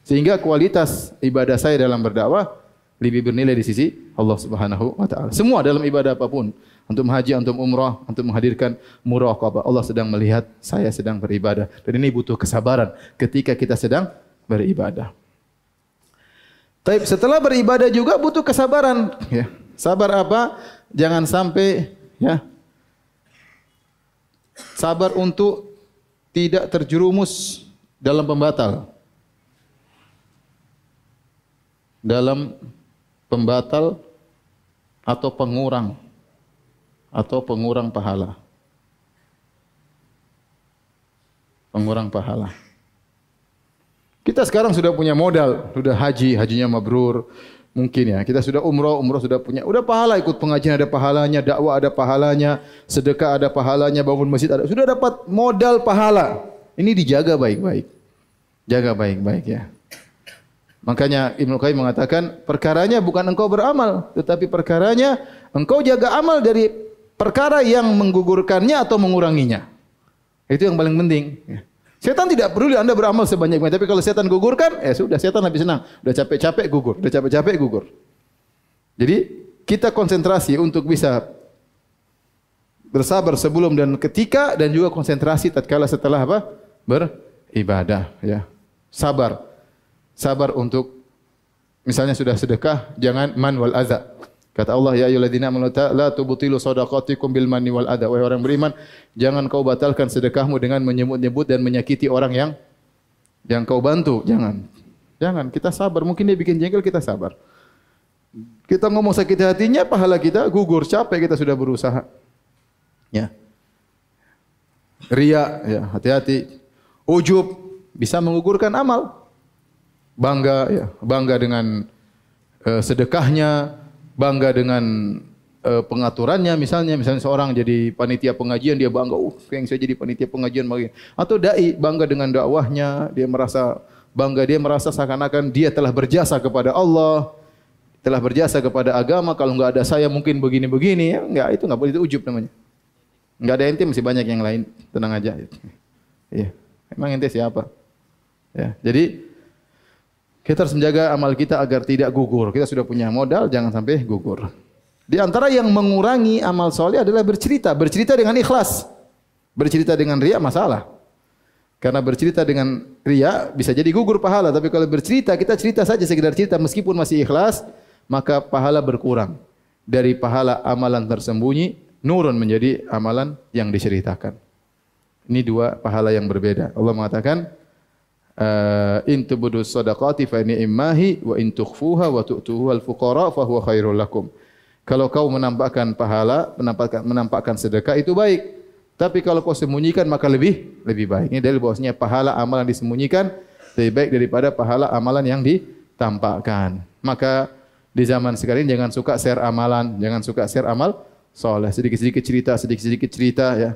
Sehingga kualitas ibadah saya dalam berdakwah lebih bernilai di sisi Allah Subhanahu Wa Taala. Semua dalam ibadah apapun untuk haji, untuk umrah, untuk menghadirkan muraqabah. Allah sedang melihat saya sedang beribadah. Dan ini butuh kesabaran ketika kita sedang beribadah. Tapi setelah beribadah juga butuh kesabaran. Ya. Sabar apa? Jangan sampai ya. Sabar untuk tidak terjerumus dalam pembatal. Dalam pembatal atau pengurang atau pengurang pahala. Pengurang pahala. Kita sekarang sudah punya modal, sudah haji, hajinya mabrur. Mungkin ya, kita sudah umroh, umroh sudah punya. Sudah pahala ikut pengajian ada pahalanya, dakwah ada pahalanya, sedekah ada pahalanya, bangun masjid ada. Sudah dapat modal pahala. Ini dijaga baik-baik. Jaga baik-baik ya. Makanya Ibnu Qayyim mengatakan, perkaranya bukan engkau beramal, tetapi perkaranya engkau jaga amal dari perkara yang menggugurkannya atau menguranginya. Itu yang paling penting. Ya. Setan tidak perlu anda beramal sebanyak-banyak. Tapi kalau setan gugurkan, ya sudah setan lebih senang. Sudah capek-capek gugur. Sudah capek-capek gugur. Jadi kita konsentrasi untuk bisa bersabar sebelum dan ketika dan juga konsentrasi tatkala setelah apa? Beribadah. Ya. Sabar. Sabar untuk misalnya sudah sedekah, jangan man wal azab. Kata Allah, Ya ayuladina amanu la tubutilu sadaqatikum bil manni wal adha. Wahai orang beriman, jangan kau batalkan sedekahmu dengan menyebut-nyebut dan menyakiti orang yang yang kau bantu. Jangan. Jangan. Kita sabar. Mungkin dia bikin jengkel, kita sabar. Kita ngomong sakit hatinya, pahala kita gugur. Capek kita sudah berusaha. Ya. Ria, ya, hati-hati. Ujub bisa mengugurkan amal. Bangga, ya, bangga dengan uh, sedekahnya, bangga dengan uh, pengaturannya misalnya misalnya seorang jadi panitia pengajian dia bangga uh yang saya jadi panitia pengajian bagi atau dai bangga dengan dakwahnya dia merasa bangga dia merasa seakan-akan dia telah berjasa kepada Allah telah berjasa kepada agama. Kalau enggak ada saya mungkin begini-begini ya enggak itu enggak boleh itu ujub namanya. Enggak ada ente masih banyak yang lain. Tenang aja ya. Emang ente siapa? Ya jadi Kita harus menjaga amal kita agar tidak gugur. Kita sudah punya modal, jangan sampai gugur. Di antara yang mengurangi amal soleh adalah bercerita. Bercerita dengan ikhlas. Bercerita dengan riak masalah. Karena bercerita dengan riak bisa jadi gugur pahala. Tapi kalau bercerita, kita cerita saja sekedar cerita meskipun masih ikhlas, maka pahala berkurang. Dari pahala amalan tersembunyi, nurun menjadi amalan yang diceritakan. Ini dua pahala yang berbeda. Allah mengatakan, uh, in tubudu sadaqati fa ni'mahi wa in tukhfuha wa tu'tuhu al fuqara fa huwa khairul lakum. Kalau kau menampakkan pahala, menampakkan menampakkan sedekah itu baik. Tapi kalau kau sembunyikan maka lebih lebih baik. Ini dalil bahwasanya pahala amalan disembunyikan lebih baik daripada pahala amalan yang ditampakkan. Maka di zaman sekarang jangan suka share amalan, jangan suka share amal soleh. Sedikit-sedikit cerita, sedikit-sedikit cerita ya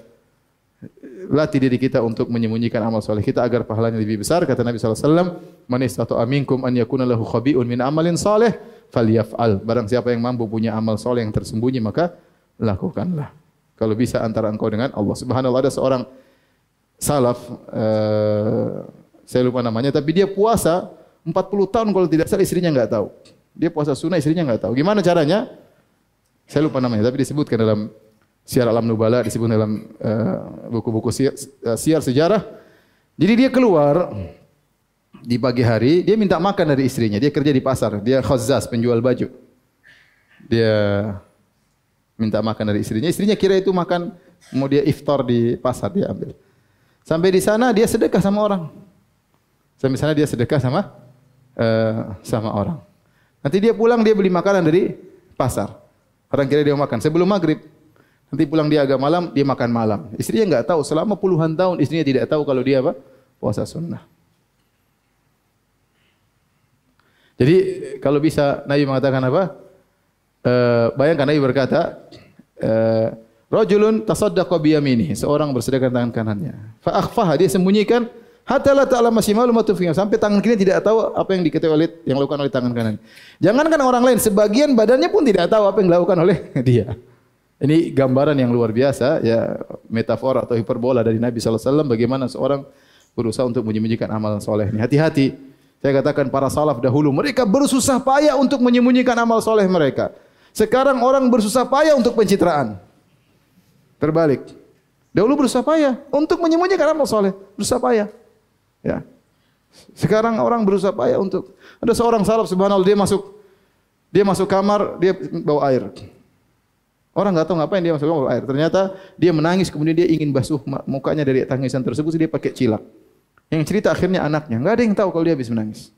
latih diri kita untuk menyembunyikan amal soleh kita agar pahalanya lebih besar. Kata Nabi SAW, Man istatu aminkum an yakuna lahu khabi'un min amalin soleh, falyaf'al. Barang siapa yang mampu punya amal soleh yang tersembunyi, maka lakukanlah. Kalau bisa antara engkau dengan Allah. Subhanallah ada seorang salaf, uh, saya lupa namanya, tapi dia puasa 40 tahun kalau tidak salah istrinya enggak tahu. Dia puasa sunnah istrinya enggak tahu. Gimana caranya? Saya lupa namanya, tapi disebutkan dalam Siar Alam Nubala disebut dalam eh, buku-buku uh, siar, uh, siar sejarah. Jadi dia keluar di pagi hari, dia minta makan dari istrinya. Dia kerja di pasar, dia khazzaz penjual baju. Dia minta makan dari istrinya. Istrinya kira itu makan mau dia iftar di pasar dia ambil. Sampai di sana dia sedekah sama orang. Sampai di sana dia sedekah sama uh, sama orang. Nanti dia pulang dia beli makanan dari pasar. Orang kira dia makan sebelum maghrib. Nanti pulang dia agak malam, dia makan malam. Istrinya enggak tahu. Selama puluhan tahun istrinya tidak tahu kalau dia apa? Puasa sunnah. Jadi kalau bisa Nabi mengatakan apa? E, bayangkan Nabi berkata, e, Rajulun tasaddaqa biyamini. Seorang bersedekah tangan kanannya. Fa akhfaha dia sembunyikan hatta la ta'lam shimalu ma sampai tangan kiri tidak tahu apa yang diketahui oleh yang lakukan oleh tangan kanan. Jangankan orang lain, sebagian badannya pun tidak tahu apa yang dilakukan oleh dia. Ini gambaran yang luar biasa, ya metafor atau hiperbola dari Nabi Sallallahu Alaihi Wasallam bagaimana seorang berusaha untuk menyembunyikan amalan soleh ini. Hati-hati, saya katakan para salaf dahulu mereka bersusah payah untuk menyembunyikan amal soleh mereka. Sekarang orang bersusah payah untuk pencitraan. Terbalik. Dahulu bersusah payah untuk menyembunyikan amal soleh, bersusah payah. Ya. Sekarang orang berusaha payah untuk ada seorang salaf subhanallah dia masuk dia masuk kamar dia bawa air. Orang enggak tahu ngapain dia masuk air. Ternyata dia menangis kemudian dia ingin basuh mukanya dari tangisan tersebut dia pakai cilak. Yang cerita akhirnya anaknya. Enggak ada yang tahu kalau dia habis menangis.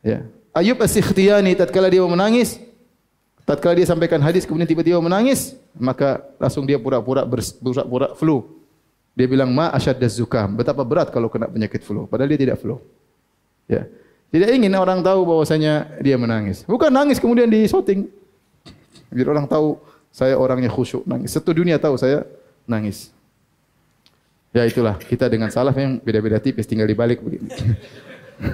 Ya. Ayub As-Sikhtiyani tatkala dia menangis, tatkala dia sampaikan hadis kemudian tiba-tiba menangis, maka langsung dia pura-pura pura-pura flu. Dia bilang ma asyadda zukam. Betapa berat kalau kena penyakit flu. Padahal dia tidak flu. Ya. Tidak ingin orang tahu bahwasanya dia menangis. Bukan nangis kemudian di shooting. Biar orang tahu saya orangnya khusyuk nangis. Satu dunia tahu saya nangis. Ya itulah kita dengan salaf yang beda-beda tipis tinggal dibalik begini.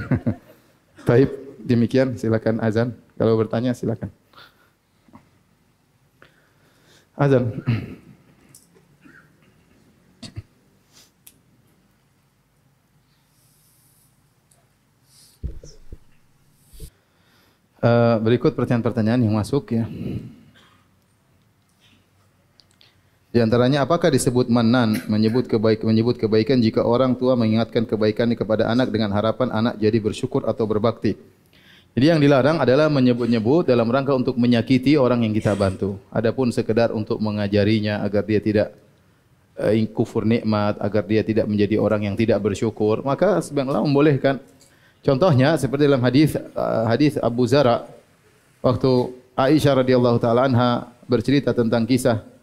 Taib demikian silakan azan. Kalau bertanya silakan. Azan. Uh, berikut pertanyaan-pertanyaan yang masuk ya. Di antaranya apakah disebut manan menyebut kebaikan menyebut kebaikan jika orang tua mengingatkan kebaikan kepada anak dengan harapan anak jadi bersyukur atau berbakti. Jadi yang dilarang adalah menyebut-nyebut dalam rangka untuk menyakiti orang yang kita bantu. Adapun sekedar untuk mengajarinya agar dia tidak uh, kufur nikmat, agar dia tidak menjadi orang yang tidak bersyukur, maka sebenarnya membolehkan. Contohnya seperti dalam hadis uh, hadis Abu Zara waktu Aisyah radhiyallahu taala anha bercerita tentang kisah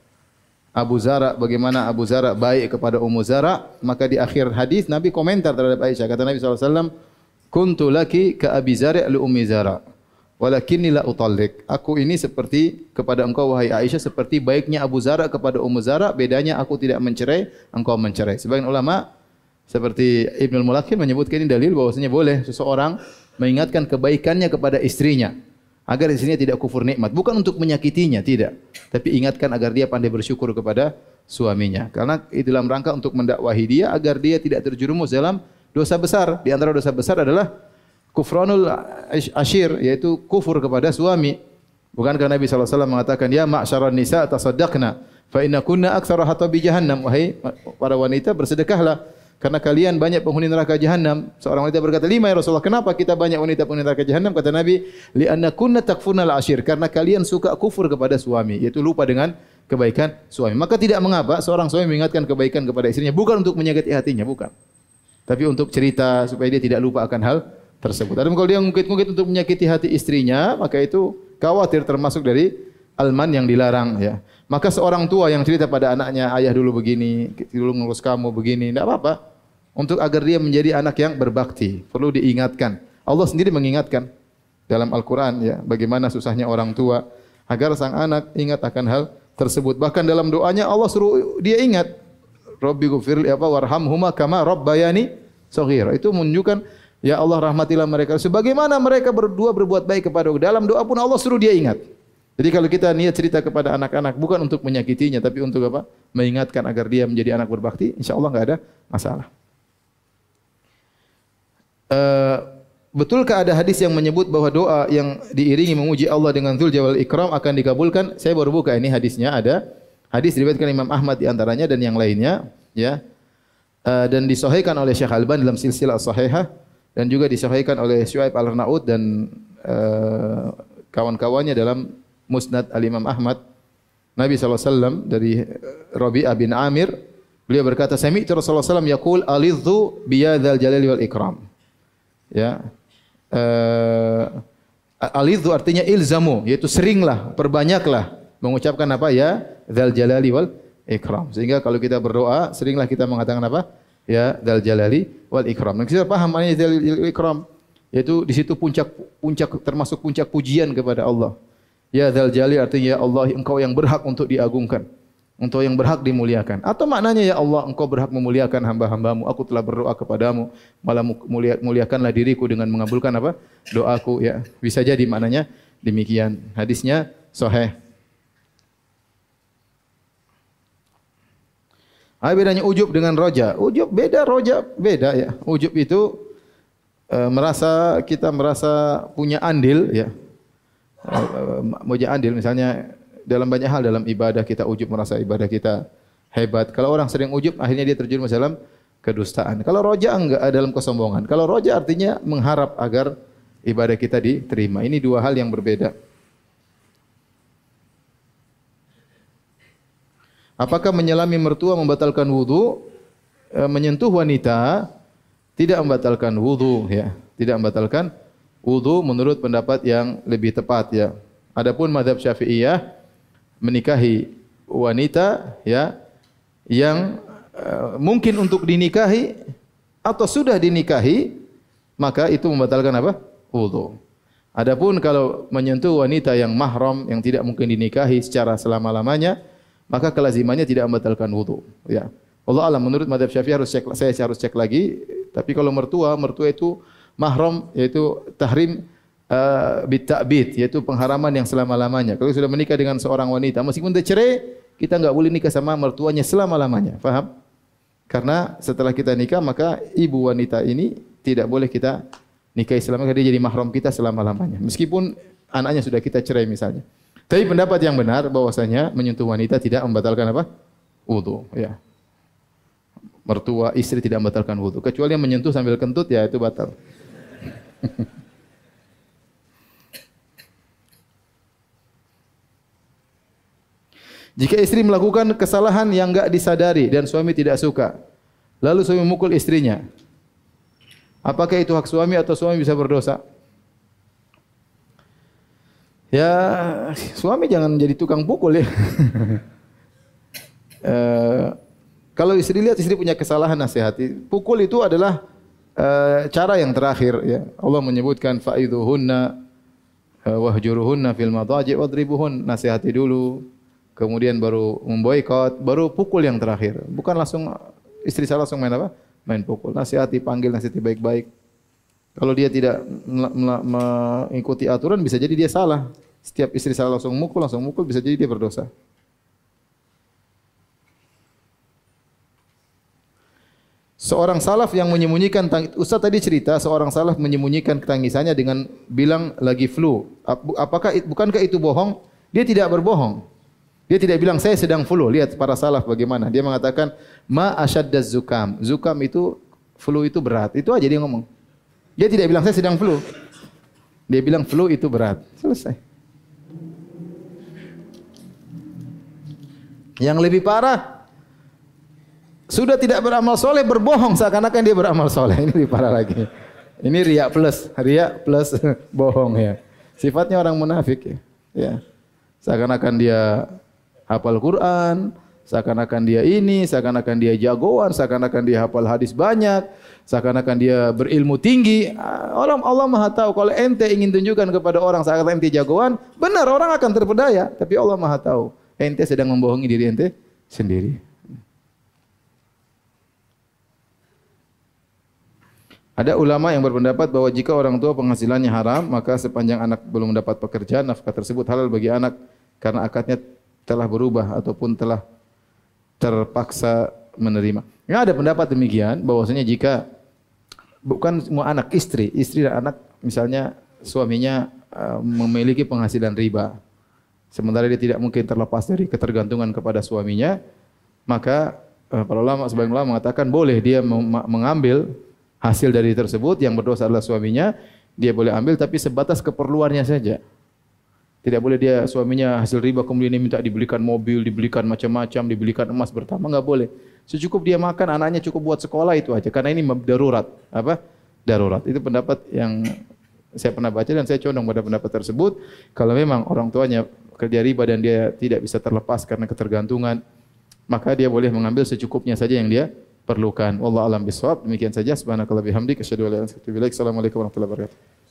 Abu Zara bagaimana Abu Zara baik kepada Ummu Zara? Maka di akhir hadis Nabi komentar terhadap Aisyah. Kata Nabi SAW kuntu laki ka Abi Zara li Ummi Zara. Walakinni la utallik aku ini seperti kepada engkau wahai Aisyah seperti baiknya Abu Zara kepada Ummu Zara. Bedanya aku tidak mencerai engkau mencerai. Sebagian ulama seperti Ibnu Mulakin menyebutkan ini dalil bahwasanya boleh seseorang mengingatkan kebaikannya kepada istrinya agar istrinya tidak kufur nikmat. Bukan untuk menyakitinya tidak. Tapi ingatkan agar dia pandai bersyukur kepada suaminya. Karena itu dalam rangka untuk mendakwahi dia agar dia tidak terjerumus dalam dosa besar. Di antara dosa besar adalah kufranul ashir yaitu kufur kepada suami. Bukankah Nabi sallallahu alaihi wasallam mengatakan ya ma'syaran nisa tasaddaqna fa inna kunna aktsara hatabi jahannam. Wahai para wanita bersedekahlah karena kalian banyak penghuni neraka jahanam. Seorang wanita berkata, "Lima ya Rasulullah, kenapa kita banyak wanita penghuni neraka jahanam?" Kata Nabi, "Li anna kunna takfurnal ashir." Karena kalian suka kufur kepada suami, yaitu lupa dengan kebaikan suami. Maka tidak mengapa seorang suami mengingatkan kebaikan kepada istrinya bukan untuk menyakiti hatinya, bukan. Tapi untuk cerita supaya dia tidak lupa akan hal tersebut. Adapun kalau dia ngungkit-ngungkit untuk menyakiti hati istrinya, maka itu khawatir termasuk dari alman yang dilarang ya. Maka seorang tua yang cerita pada anaknya, ayah dulu begini, dulu ngurus kamu begini, tidak apa-apa. Untuk agar dia menjadi anak yang berbakti, perlu diingatkan. Allah sendiri mengingatkan dalam Al-Quran ya, bagaimana susahnya orang tua agar sang anak ingat akan hal tersebut. Bahkan dalam doanya Allah suruh dia ingat, Rabbi gufir apa warhamhuma kama rabbayani saghira. Itu menunjukkan Ya Allah rahmatilah mereka. Sebagaimana mereka berdua berbuat baik kepada. Dalam doa pun Allah suruh dia ingat. Jadi kalau kita niat cerita kepada anak-anak bukan untuk menyakitinya tapi untuk apa? Mengingatkan agar dia menjadi anak berbakti, insya Allah enggak ada masalah. Uh, betulkah ada hadis yang menyebut bahwa doa yang diiringi memuji Allah dengan Dzul Jalal Ikram akan dikabulkan? Saya baru buka ini hadisnya ada. Hadis diriwayatkan Imam Ahmad di antaranya dan yang lainnya, ya. Uh, dan disahihkan oleh Syekh Alban dalam silsilah sahihah dan juga disahihkan oleh Syuaib Al-Arnaud dan uh, kawan-kawannya dalam Musnad Al-Imam Ahmad. Nabi SAW dari eh, Rabi'ah bin Amir beliau berkata Sami Rasulullah SAW yaqul alidhu biyadzal jalali wal ikram. Ya. Uh, alidhu artinya ilzamu yaitu seringlah perbanyaklah mengucapkan apa? Ya dzal jalali wal ikram. Sehingga kalau kita berdoa seringlah kita mengatakan apa? Ya dal jalali wal ikram. Kita paham maknanya dal ikram yaitu di situ puncak puncak termasuk puncak pujian kepada Allah. Ya dal jalali artinya ya Allah engkau yang berhak untuk diagungkan. Untuk yang berhak dimuliakan. Atau maknanya ya Allah engkau berhak memuliakan hamba-hambamu. Aku telah berdoa kepadamu. Malah muliakanlah diriku dengan mengabulkan apa? Doaku. ya Bisa jadi maknanya demikian. Hadisnya sahih. Apa bedanya ujub dengan roja? Ujub beda, roja beda ya. Ujub itu e, merasa kita merasa punya andil ya. E, punya andil misalnya dalam banyak hal dalam ibadah kita ujub merasa ibadah kita hebat. Kalau orang sering ujub akhirnya dia terjun dalam kedustaan. Kalau roja enggak dalam kesombongan. Kalau roja artinya mengharap agar ibadah kita diterima. Ini dua hal yang berbeda. Apakah menyelami mertua membatalkan wudu? E, menyentuh wanita tidak membatalkan wudu ya. Tidak membatalkan wudu menurut pendapat yang lebih tepat ya. Adapun mazhab Syafi'iyah menikahi wanita ya yang e, mungkin untuk dinikahi atau sudah dinikahi maka itu membatalkan apa? wudu. Adapun kalau menyentuh wanita yang mahram yang tidak mungkin dinikahi secara selama-lamanya maka kelazimannya tidak membatalkan wudu. Ya. Allah alam menurut madhab syafi'i harus cek, saya harus cek lagi. Tapi kalau mertua, mertua itu mahram yaitu tahrim uh, bitabid yaitu pengharaman yang selama-lamanya. Kalau sudah menikah dengan seorang wanita, meskipun dia cerai, kita enggak boleh nikah sama mertuanya selama-lamanya. Faham? Karena setelah kita nikah, maka ibu wanita ini tidak boleh kita nikahi selama dia jadi mahram kita selama-lamanya. Meskipun anaknya sudah kita cerai misalnya. Tapi pendapat yang benar bahwasanya menyentuh wanita tidak membatalkan apa? Wudu, ya. Mertua istri tidak membatalkan wudu. Kecuali yang menyentuh sambil kentut ya itu batal. Jika istri melakukan kesalahan yang enggak disadari dan suami tidak suka, lalu suami memukul istrinya, apakah itu hak suami atau suami bisa berdosa? Ya, suami jangan jadi tukang pukul ya. e, kalau istri lihat istri punya kesalahan nasihati. Pukul itu adalah e, cara yang terakhir ya. Allah menyebutkan faiduhunna eh, wahjuruhunna fil madaji wadribuhun nasihati dulu. Kemudian baru memboikot, baru pukul yang terakhir. Bukan langsung istri saya langsung main apa? Main pukul. Nasihati, panggil nasihati baik-baik. Kalau dia tidak mengikuti aturan bisa jadi dia salah. Setiap istri salah langsung mukul, langsung mukul bisa jadi dia berdosa. Seorang salaf yang menyembunyikan Ustaz tadi cerita seorang salaf menyembunyikan tangisannya dengan bilang lagi flu. Ap- Apakah bukankah itu bohong? Dia tidak berbohong. Dia tidak bilang saya sedang flu. Lihat para salaf bagaimana. Dia mengatakan ma asyaddaz zukam. Zukam itu flu itu berat. Itu aja dia ngomong. Dia tidak bilang saya sedang flu. Dia bilang flu itu berat. Selesai. Yang lebih parah sudah tidak beramal soleh berbohong seakan-akan dia beramal soleh. Ini lebih parah lagi. Ini riak plus, riak plus bohong ya. Sifatnya orang munafik ya. ya. Seakan-akan dia hafal Quran, seakan-akan dia ini, seakan-akan dia jagoan, seakan-akan dia hafal hadis banyak, seakan-akan dia berilmu tinggi. Ah, Orang Allah Maha tahu kalau ente ingin tunjukkan kepada orang seakan ente jagoan, benar orang akan terpedaya, tapi Allah Maha tahu. Ente sedang membohongi diri ente sendiri. Ada ulama yang berpendapat bahwa jika orang tua penghasilannya haram, maka sepanjang anak belum mendapat pekerjaan, nafkah tersebut halal bagi anak karena akadnya telah berubah ataupun telah terpaksa menerima. Ya ada pendapat demikian bahwasanya jika bukan semua anak istri, istri dan anak misalnya suaminya uh, memiliki penghasilan riba. Sementara dia tidak mungkin terlepas dari ketergantungan kepada suaminya, maka uh, para ulama sebagian ulama mengatakan boleh dia mengambil hasil dari tersebut yang berdosa adalah suaminya, dia boleh ambil tapi sebatas keperluannya saja. Tidak boleh dia suaminya hasil riba kemudian dia minta dibelikan mobil, dibelikan macam-macam, dibelikan emas bertambah enggak boleh. Secukup dia makan, anaknya cukup buat sekolah itu aja karena ini darurat. Apa? Darurat. Itu pendapat yang saya pernah baca dan saya condong pada pendapat tersebut. Kalau memang orang tuanya kerja riba dan dia tidak bisa terlepas karena ketergantungan, maka dia boleh mengambil secukupnya saja yang dia perlukan. Wallahu alam bisawab. Demikian saja. Subhanakallah bihamdik. Assalamualaikum warahmatullahi wabarakatuh.